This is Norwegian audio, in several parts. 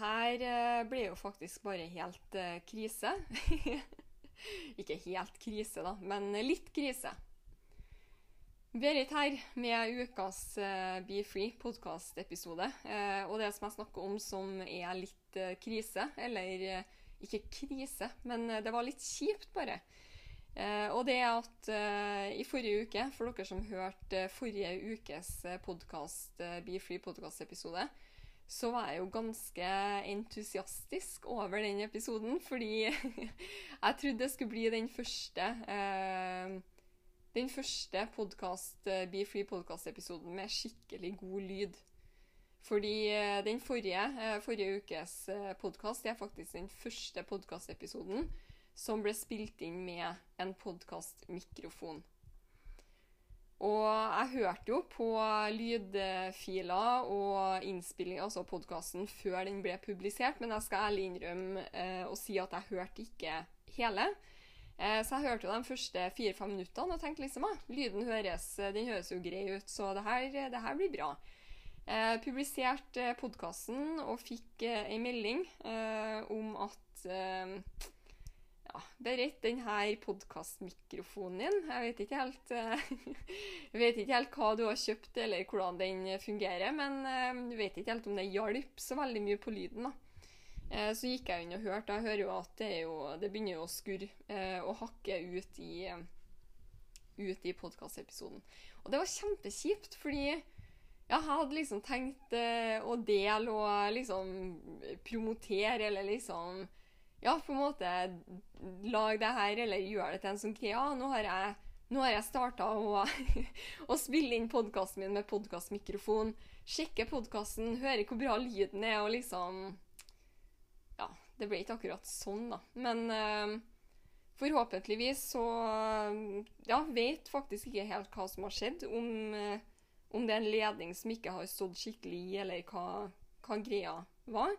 her eh, ble jo faktisk bare helt eh, krise. Ikke helt krise, da, men litt krise. Berit her med ukas eh, Be Free podkast-episode. Og det som jeg snakker om som er litt krise, eller ikke krise, men det var litt kjipt, bare. Og det er at i forrige uke, for dere som hørte forrige ukes podkast, Be Free podkast-episode, så var jeg jo ganske entusiastisk over den episoden, fordi jeg trodde det skulle bli den første eh, den første podcast, eh, Be Free podcast-episoden med skikkelig god lyd. Fordi eh, den forrige, eh, forrige ukes podkast er faktisk den første podkastepisoden som ble spilt inn med en podkastmikrofon. Og jeg hørte jo på lydfiler og innspilling, altså podkasten, før den ble publisert, men jeg skal ærlig innrømme eh, og si at jeg hørte ikke hele. Eh, så jeg hørte jo de første fire-fem minuttene og tenkte liksom ah, lyden høres, den høres jo grei ut, så det her, det her blir bra. Eh, publiserte eh, podkasten og fikk eh, ei melding eh, om at eh, ja, Berit, den her podkastmikrofonen din Jeg vet ikke helt eh, Jeg vet ikke helt hva du har kjøpt, eller hvordan den fungerer, men eh, jeg vet ikke helt om det hjalp så veldig mye på lyden. da. Eh, Så gikk jeg inn og hørte, jeg hører jo at det, jo, det begynner jo å skurre eh, og hakke ut i, eh, ut i podkastepisoden. Og det var kjempekjipt, fordi ja, jeg hadde liksom tenkt eh, å dele og liksom promotere, eller liksom Ja, på en måte Lag det her, eller gjør det til en sånn greie. Ja, nå har jeg nå jeg starta å, å spille inn podkasten min med podkastmikrofon. Sjekke podkasten, høre hvor bra lyden er, og liksom Ja, det ble ikke akkurat sånn, da. Men eh, forhåpentligvis så Ja, vet faktisk ikke helt hva som har skjedd. Om, eh, om det er en ledning som ikke har stått skikkelig i, eller hva, hva greia var.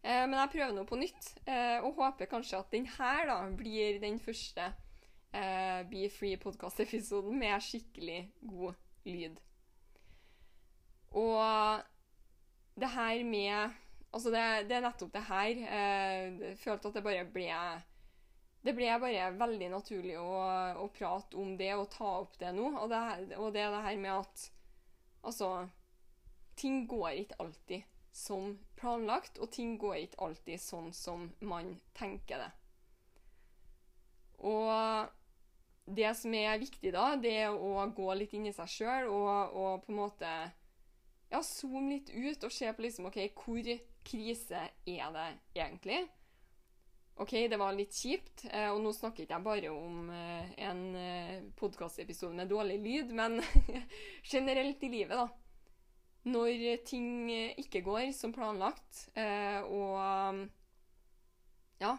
Eh, men jeg prøver nå på nytt, eh, og håper kanskje at den her da blir den første eh, Be Free podcast-episoden med skikkelig god lyd. Og det her med Altså, det, det er nettopp det her. Eh, jeg følte at det bare ble Det ble bare veldig naturlig å, å prate om det og ta opp det nå. Og det, og det er det her med at Altså Ting går ikke alltid som planlagt, og ting går ikke alltid sånn som man tenker det. Og det som er viktig da, det er å gå litt inn i seg sjøl og, og på en måte ja, zoome litt ut og se på liksom, ok, hvor krise er det egentlig? OK, det var litt kjipt, eh, og nå snakker ikke jeg bare om eh, en eh, podkastepisode med dårlig lyd, men generelt i livet, da. Når ting ikke går som planlagt, eh, og ja,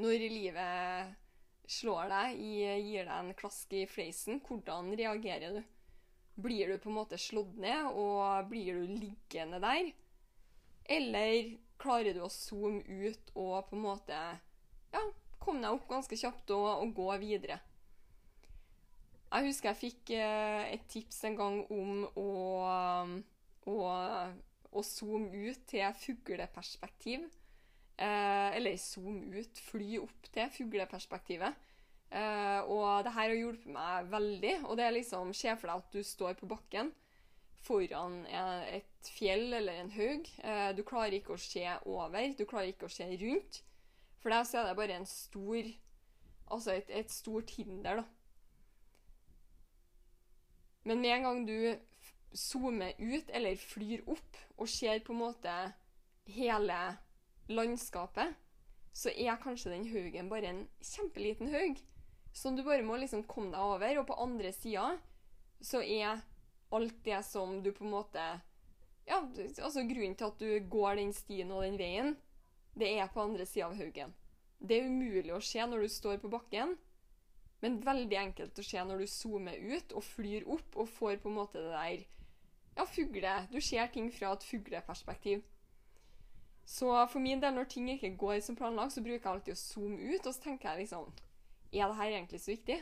når livet slår deg, gir deg en klask i fleisen, hvordan reagerer du? Blir du på en måte slått ned, og blir du liggende der? Eller klarer du å zoome ut og på en måte ja, komme deg opp ganske kjapt og, og gå videre? Jeg husker jeg fikk eh, et tips en gang om å, å, å zoome ut til fugleperspektiv. Eh, eller zoome ut, fly opp til fugleperspektivet. Eh, og det her har hjulpet meg veldig. Og det er liksom, Se for deg at du står på bakken foran et fjell eller en haug. Eh, du klarer ikke å se over, du klarer ikke å se rundt. For deg så er det bare en stor Altså et, et stort hinder, da. Men med en gang du zoomer ut eller flyr opp og ser på en måte hele landskapet, så er kanskje den haugen bare en kjempeliten haug som du bare må liksom komme deg over. Og på andre sida så er alt det som du på en måte Ja, altså grunnen til at du går den stien og den veien, det er på andre sida av haugen. Det er umulig å se når du står på bakken, men veldig enkelt å se når du zoomer ut og flyr opp og får på en måte det der Ja, fugle. Du ser ting fra et fugleperspektiv. Så for min del, når ting ikke går som planlagt, så bruker jeg alltid å zoome ut, og så tenker jeg liksom Er det her egentlig så viktig?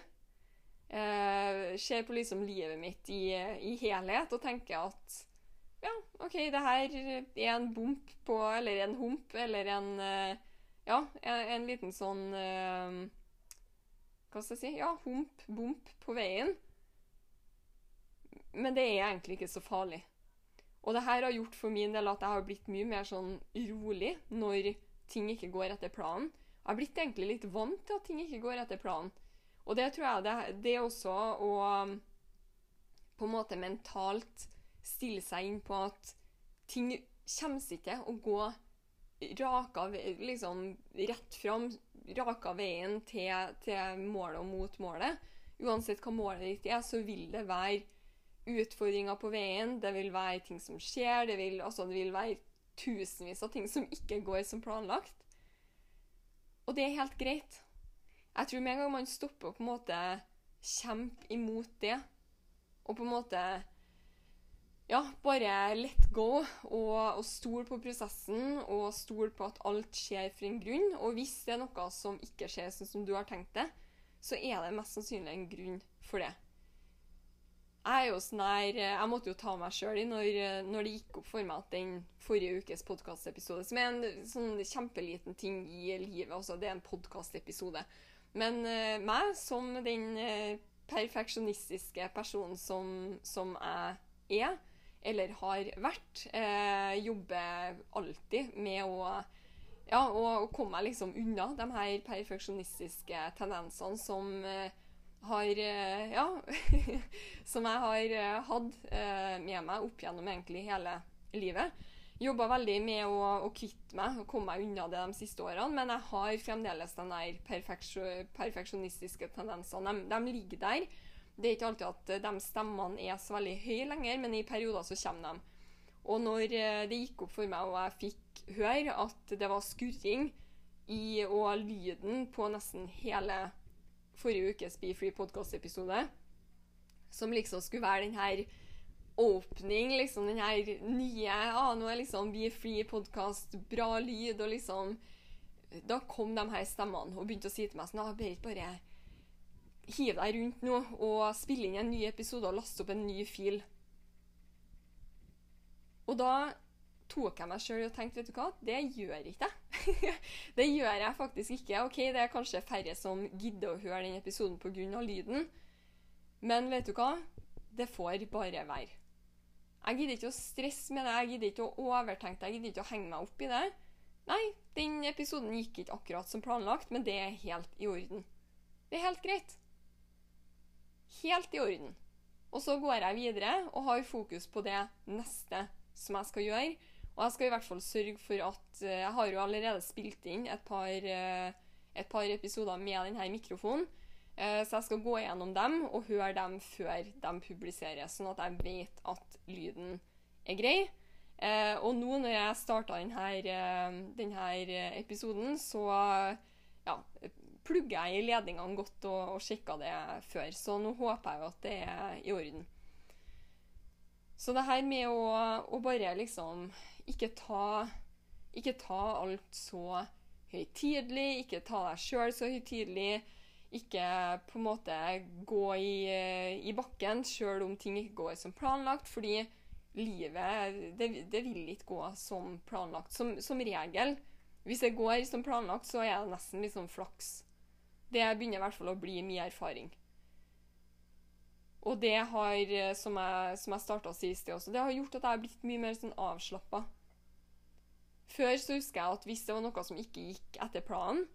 Eh, ser på liksom livet mitt i, i helhet og tenker at ja, OK, det her er en bump på Eller en hump, eller en eh, Ja, en, en liten sånn eh, Hva skal jeg si? Ja, hump, bump på veien. Men det er egentlig ikke så farlig. Og det her har gjort for min del at jeg har blitt mye mer sånn rolig når ting ikke går etter planen. Jeg har blitt egentlig litt vant til at ting ikke går etter planen. Og det tror jeg det, det også å på en måte mentalt stille seg inn på at ting kommer ikke å gå raka, liksom rett fram, raka veien til, til målet og mot målet. Uansett hva målet ditt er, så vil det være utfordringer på veien. Det vil være ting som skjer. Det vil, altså, det vil være tusenvis av ting som ikke går som planlagt. Og det er helt greit. Jeg tror med en gang man stopper å på en måte kjempe imot det, og på en måte ja, bare let go og, og stol på prosessen og stol på at alt skjer for en grunn. Og hvis det er noe som ikke skjer sånn som du har tenkt det, så er det mest sannsynlig en grunn for det. Jeg er jo sånn her, jeg måtte jo ta meg sjøl i når, når, det gikk opp for meg at den forrige ukes podkastepisode, som er en sånn kjempeliten ting i livet, altså det er en podkastepisode, men uh, meg som den uh, perfeksjonistiske personen som, som, jeg er, eller har vært, eh, jobber alltid med å ja, å komme meg liksom unna de her perfeksjonistiske tendensene som har Ja, som jeg har hatt med meg opp gjennom egentlig hele livet jobba veldig med å, å, kvitte meg og komme meg unna det de siste årene, men jeg har fremdeles den der perfeksjonistiske tendensene. De, de, ligger der. Det er ikke alltid at de stemmene er så veldig høye lenger, men i perioder så kommer de. Og når eh, det gikk opp for meg og jeg fikk høre at det var skurring i og lyden på nesten hele forrige ukes Be Free podcast-episode, som liksom skulle være den her åpning, liksom den her nye ah, Nå er liksom Be Free podkast, bra lyd, og liksom Da kom de her stemmene og begynte å si til meg sånn ah, Berit, bare hiv deg rundt nå og spille inn en ny episode og laste opp en ny fil. Og da tok jeg meg sjøl og tenkte vet du hva, det gjør ikke jeg. det gjør jeg faktisk ikke. Ok, det er kanskje færre som gidder å høre den episoden pga. lyden, men vet du hva, det får bare være. Jeg gidder ikke å stresse med det, jeg gidder ikke å overtenke det, jeg gidder ikke å henge meg opp i det. Nei, den episoden gikk ikke akkurat som planlagt, men det er helt i orden. Det er helt greit. Helt i orden. Og så går jeg videre og har fokus på det neste som jeg skal gjøre. Og jeg skal i hvert fall sørge for at eh, Jeg har jo allerede spilt inn et par, eh, et par episoder med denne mikrofonen. Eh, så jeg skal gå gjennom dem og høre dem før de publiseres, sånn at jeg vet at lyden er grei. Og nå når jeg starta denne, denne episoden, så ja, plugger jeg i ledningene godt og, og sjekka det før. Så nå håper jeg jo at det er i orden. Så det her med å, å bare liksom ikke ta, ikke ta alt så høytidelig, ikke ta deg sjøl så høytidelig ikke på en måte gå i, i bakken sjøl om ting ikke går som planlagt, fordi livet det, det vil ikke gå som planlagt. Som, som, regel, hvis det går som planlagt, så er det nesten litt sånn flaks. Det begynner i hvert fall å bli min erfaring. Og det har, som jeg, som jeg starta å si i sted også, det har gjort at jeg har blitt mye mer sånn avslappa. Før så husker jeg at hvis det var noe som ikke gikk etter planen,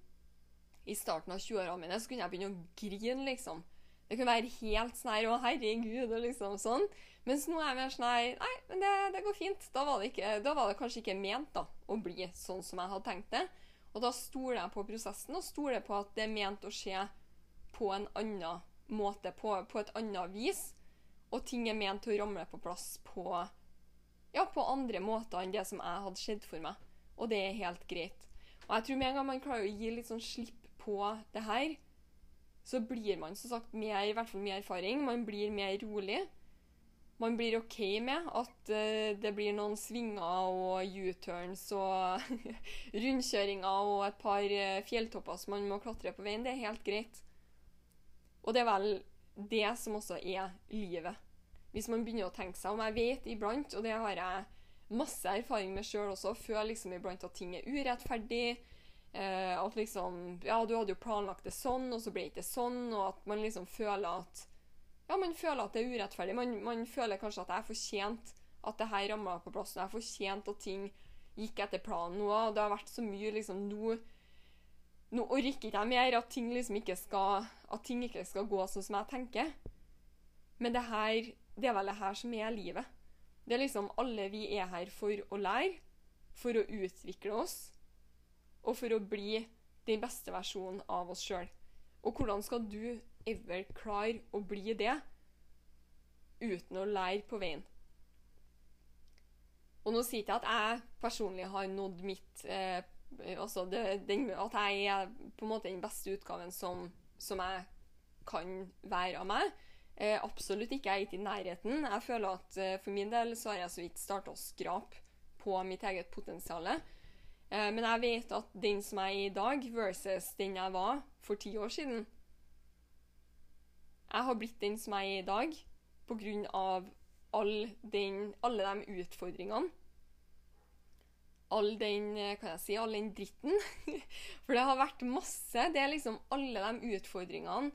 i starten av 20-årene mine, så kunne jeg begynne å grine, liksom. Det kunne være helt sånn her 'Å, herregud', og liksom sånn. Mens nå er jeg mer sånn her Nei, men det, det, går fint. Da var det, ikke, da var det kanskje ikke ment da, å bli sånn som jeg hadde tenkt det. Og da stoler jeg på prosessen, og stoler på at det er ment å skje på en annen måte, på, på et annet vis. Og ting er ment til å ramle på plass på, ja, på andre måter enn det som jeg hadde sett for meg. Og det er helt greit. Og jeg tror med en gang man klarer å gi litt sånn slipp på det her, så blir man som sagt mer, i hvert fall med erfaring, man blir mer rolig. Man blir OK med at uh, det blir noen svinger og U-turns og rundkjøringer og et par uh, fjelltopper som man må klatre på veien. Det er helt greit. Og det er vel det som også er livet. Hvis man begynner å tenke seg om. Jeg vet iblant, og det har jeg masse erfaring med sjøl også, føler liksom iblant at ting er urettferdig. Eh, at liksom Ja, du hadde jo planlagt det sånn, og så ble det ikke sånn. Og at man liksom føler at Ja, man føler at det er urettferdig. Man, man føler kanskje at jeg er fortjent at det her ramla på plass. Jeg er fortjent at ting gikk etter planen nå. Det har vært så mye liksom Nå, nå orker ikke jeg mer at ting liksom ikke skal At ting ikke skal gå sånn som jeg tenker. Men det her Det er vel det her som er livet. Det er liksom alle vi er her for å lære, for å utvikle oss, og for å bli den beste versjonen av oss sjøl. Og hvordan skal du ever klare å bli det uten å lære på veien? Og nå sier jeg at jeg personlig har nådd mitt eh, Altså det, den, at jeg er på en måte den beste utgaven som, som jeg kan være av meg. Eh, absolutt ikke. Jeg er ikke i nærheten. Jeg føler at eh, For min del så har jeg så vidt starta å skrape på mitt eget potensial. Eh, men jeg vet at den som jeg er i dag, versus den jeg var for ti år siden Jeg har blitt den som jeg er i dag av all den, alle de utfordringene. All den, eh, kan jeg si, all den dritten. For det har vært masse. Det er liksom alle de utfordringene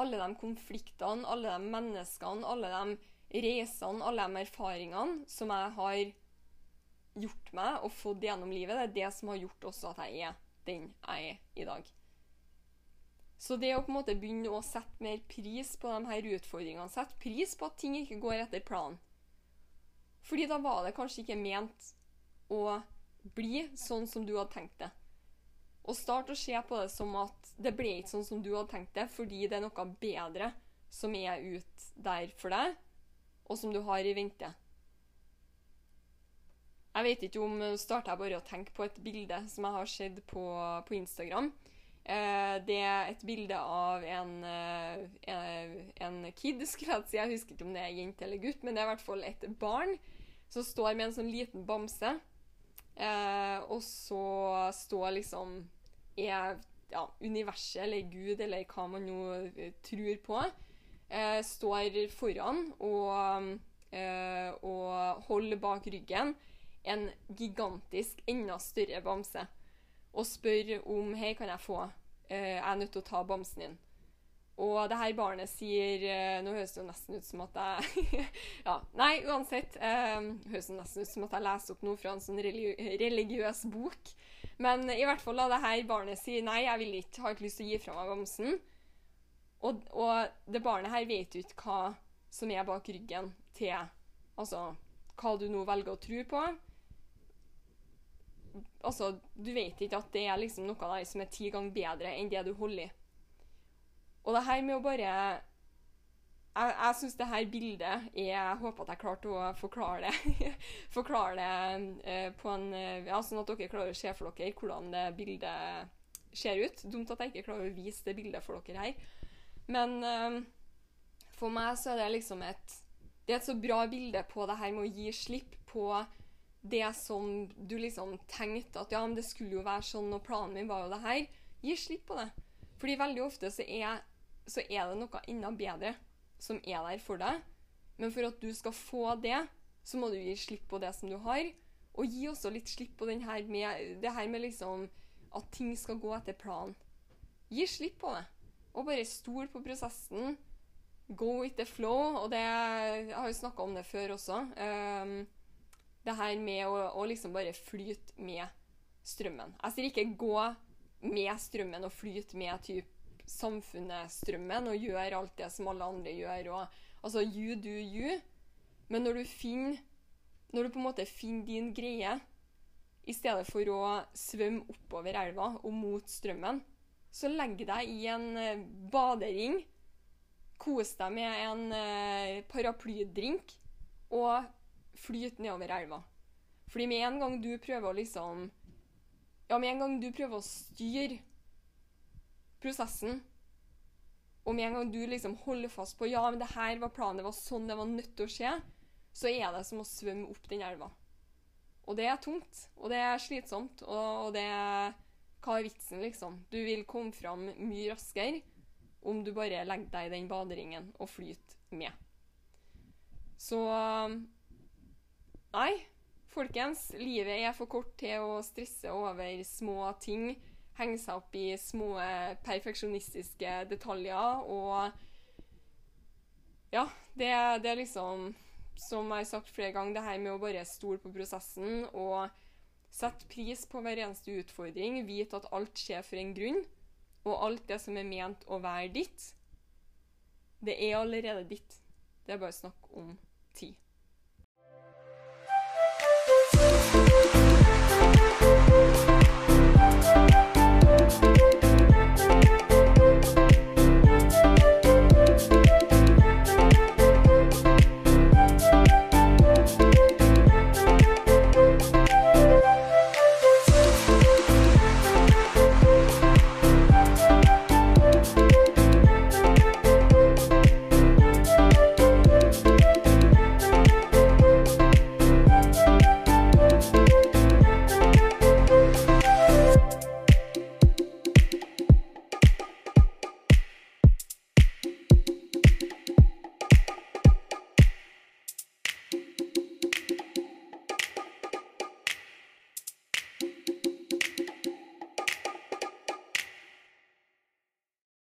alle de konfliktene, alle de menneskene, alle de reisene, alle de erfaringene som jeg har gjort meg og fått gjennom livet, det er det som har gjort også at jeg er den jeg er i dag. Så det å på en måte begynne å sette mer pris på de her utfordringene, sette pris på at ting ikke går etter planen Fordi da var det kanskje ikke ment å bli sånn som du hadde tenkt det. Og start å se på det som at det ble ikke sånn som du hadde tenkt det, fordi det er noe bedre som er ut der for deg, og som du har i vente. Jeg vet ikke om starter jeg bare å tenke på et bilde som jeg har sett på, på Instagram. Eh, det er et bilde av en, eh, en kid, skulle jeg si. Jeg husker ikke om det er jente eller gutt, men det er i hvert fall et barn som står med en sånn liten bamse. Eh, og så står liksom Er ja, universet eller Gud eller hva man nå eh, tror på, eh, står foran og, eh, og holder bak ryggen en gigantisk, enda større bamse. Og spør om Hei, kan jeg få? Eh, jeg er nødt til å ta bamsen din. Og det her barnet sier eh, Nå høres det jo nesten ut som at jeg Ja, nei, uansett. Eh, høres det nesten ut som at jeg leser opp noe fra en sånn religiøs bok. Men i hvert fall da det her barnet sier nei, jeg vil ikke, har ikke lyst til å gi fra meg bamsen. Og, og, det barnet her vet jo ikke hva som er bak ryggen til Altså hva du nå velger å tro på. Altså, du vet ikke at det er liksom noe der som er ti ganger bedre enn det du holder i. Og det her med å bare Jeg, jeg syns det her bildet er Jeg håper at jeg klarte å forklare det. forklare det eh, på en eh, Ja, sånn at dere klarer å se for dere hvordan det bildet ser ut. Dumt at jeg ikke klarer å vise det bildet for dere her. Men eh, for meg så er det liksom et Det er et så bra bilde på det her med å gi slipp på det som du liksom tenkte at ja, men det skulle jo være sånn, og planen min var jo det her. Gi slipp på det. Fordi veldig ofte så er så er det noe enda bedre som er der for deg. Men for at du skal få det, så må du gi slipp på det som du har. Og gi også litt slipp på her med, det her med liksom at ting skal gå etter planen. Gi slipp på det. Og bare stol på prosessen. Go with the flow. Og det, jeg har jo snakka om det før også. Um, det her med å, å, liksom bare flyte med strømmen. Jeg sier ikke gå med strømmen og flyte med typ samfunnet strømmen og gjøre alt det som alle andre gjør. Og, altså you do you. Men når du finner Når du på en måte finner din greie, i stedet for å svømme oppover elva og mot strømmen, så legg deg i en eh, badering. Kos deg med en eh, paraplydrink og flyt nedover elva. Fordi med en gang du prøver å liksom Ja, med en gang du prøver å styre prosessen, og med en gang du liksom holder fast på ja, men det her var planen, det var sånn det var nødt til å skje, så er det som å svømme opp den elva. Og det er tungt, og det er slitsomt, og det er Hva er vitsen, liksom? Du vil komme fram mye raskere om du bare legger deg i den baderingen og flyter med. Så Nei, folkens. Livet er for kort til å stresse over små ting. Henge seg opp i små perfeksjonistiske detaljer og Ja, det, det er liksom som jeg har sagt flere ganger, det her med å bare stole på prosessen og sette pris på hver eneste utfordring, vite at alt skjer for en grunn, og alt det som er ment å være ditt, det er allerede ditt. Det er bare snakk om tid.